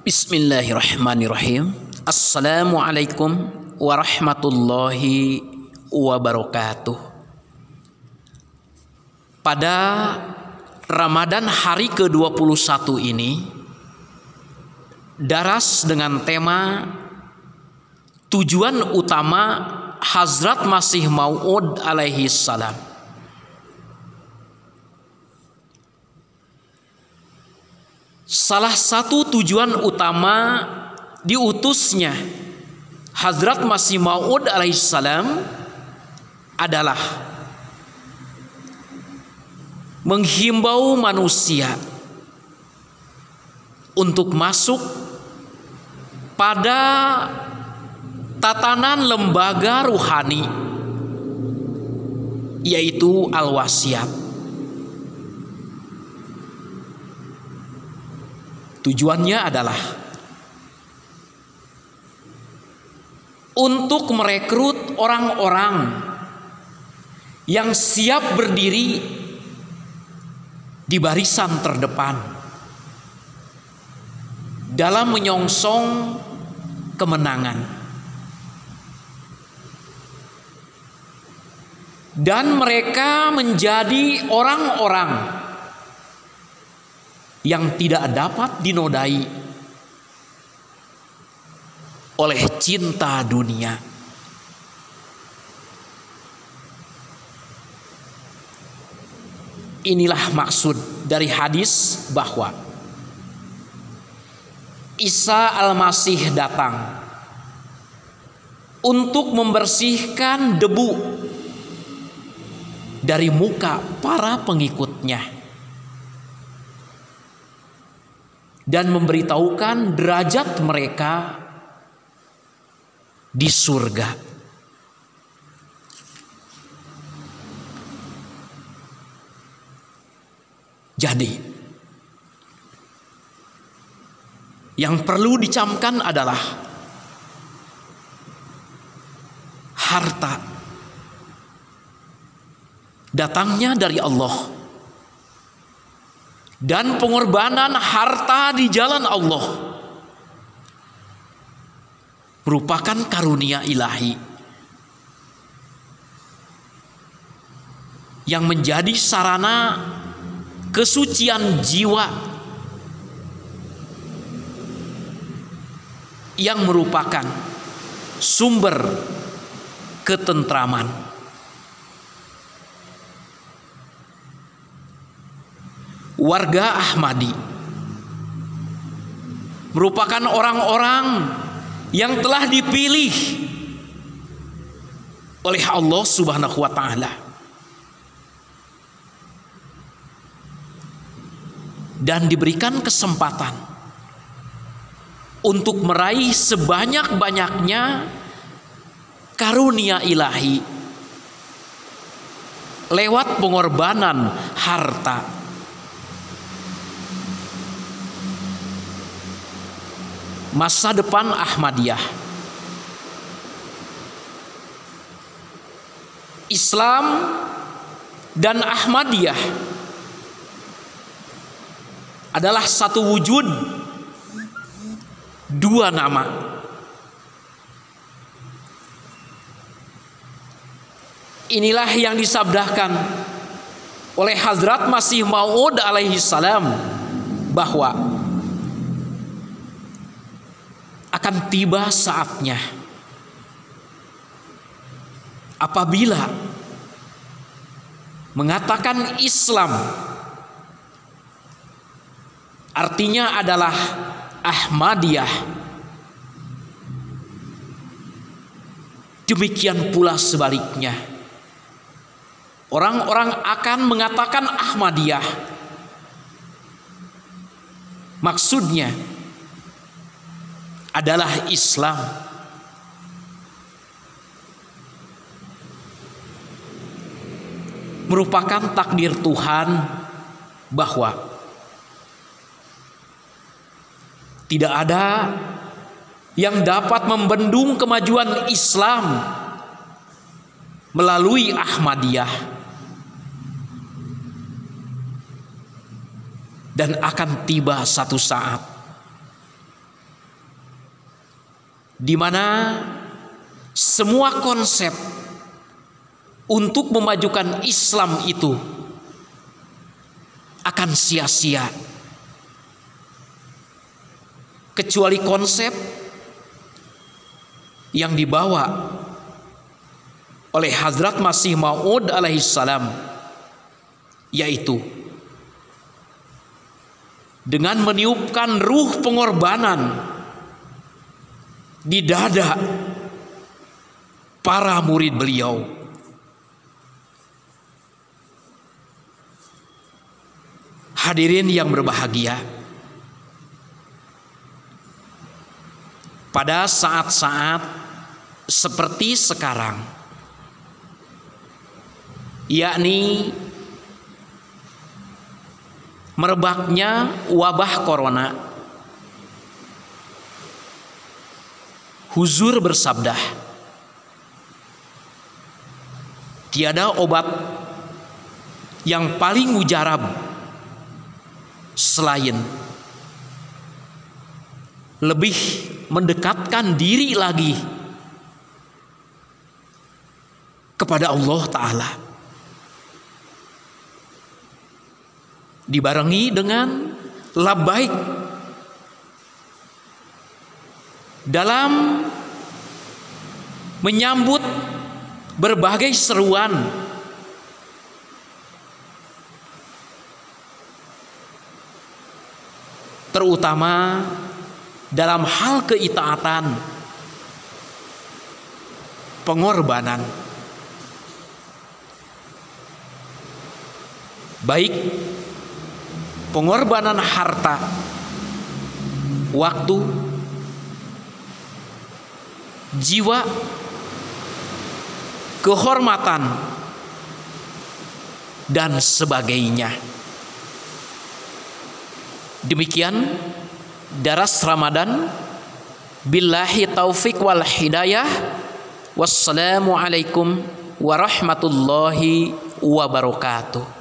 Bismillahirrahmanirrahim. Assalamualaikum warahmatullahi wabarakatuh. Pada Ramadan hari ke-21 ini daras dengan tema tujuan utama Hazrat Masih Maud alaihi salam. Salah satu tujuan utama diutusnya Hazrat Masih Maud alaihissalam adalah menghimbau manusia untuk masuk pada tatanan lembaga ruhani yaitu al-wasiat Tujuannya adalah untuk merekrut orang-orang yang siap berdiri di barisan terdepan dalam menyongsong kemenangan. Dan mereka menjadi orang-orang yang tidak dapat dinodai oleh cinta dunia. Inilah maksud dari hadis bahwa Isa Al-Masih datang untuk membersihkan debu dari muka para pengikutnya. Dan memberitahukan derajat mereka di surga. Jadi, yang perlu dicamkan adalah harta datangnya dari Allah dan pengorbanan harta di jalan Allah. Merupakan karunia ilahi. Yang menjadi sarana kesucian jiwa. Yang merupakan sumber ketentraman. Warga Ahmadi merupakan orang-orang yang telah dipilih oleh Allah Subhanahu wa taala. Dan diberikan kesempatan untuk meraih sebanyak-banyaknya karunia ilahi lewat pengorbanan harta masa depan Ahmadiyah. Islam dan Ahmadiyah adalah satu wujud dua nama. Inilah yang disabdakan oleh Hazrat Masih Maud alaihi salam bahwa akan tiba saatnya. Apabila mengatakan Islam artinya adalah Ahmadiyah. Demikian pula sebaliknya. Orang-orang akan mengatakan Ahmadiyah. Maksudnya adalah Islam. Merupakan takdir Tuhan bahwa tidak ada yang dapat membendung kemajuan Islam melalui Ahmadiyah dan akan tiba satu saat di mana semua konsep untuk memajukan Islam itu akan sia-sia. Kecuali konsep yang dibawa oleh Hazrat Masih Maud alaihissalam yaitu dengan meniupkan ruh pengorbanan di dada para murid beliau. Hadirin yang berbahagia pada saat-saat seperti sekarang yakni merebaknya wabah corona Huzur bersabda tiada obat yang paling mujarab selain lebih mendekatkan diri lagi kepada Allah Ta'ala. Dibarengi dengan labaik dalam menyambut berbagai seruan. Terutama dalam hal keitaatan, pengorbanan, baik pengorbanan harta, waktu, jiwa, kehormatan, dan sebagainya. Demikian daras Ramadan. Billahi taufik wal hidayah. Wassalamualaikum warahmatullahi wabarakatuh.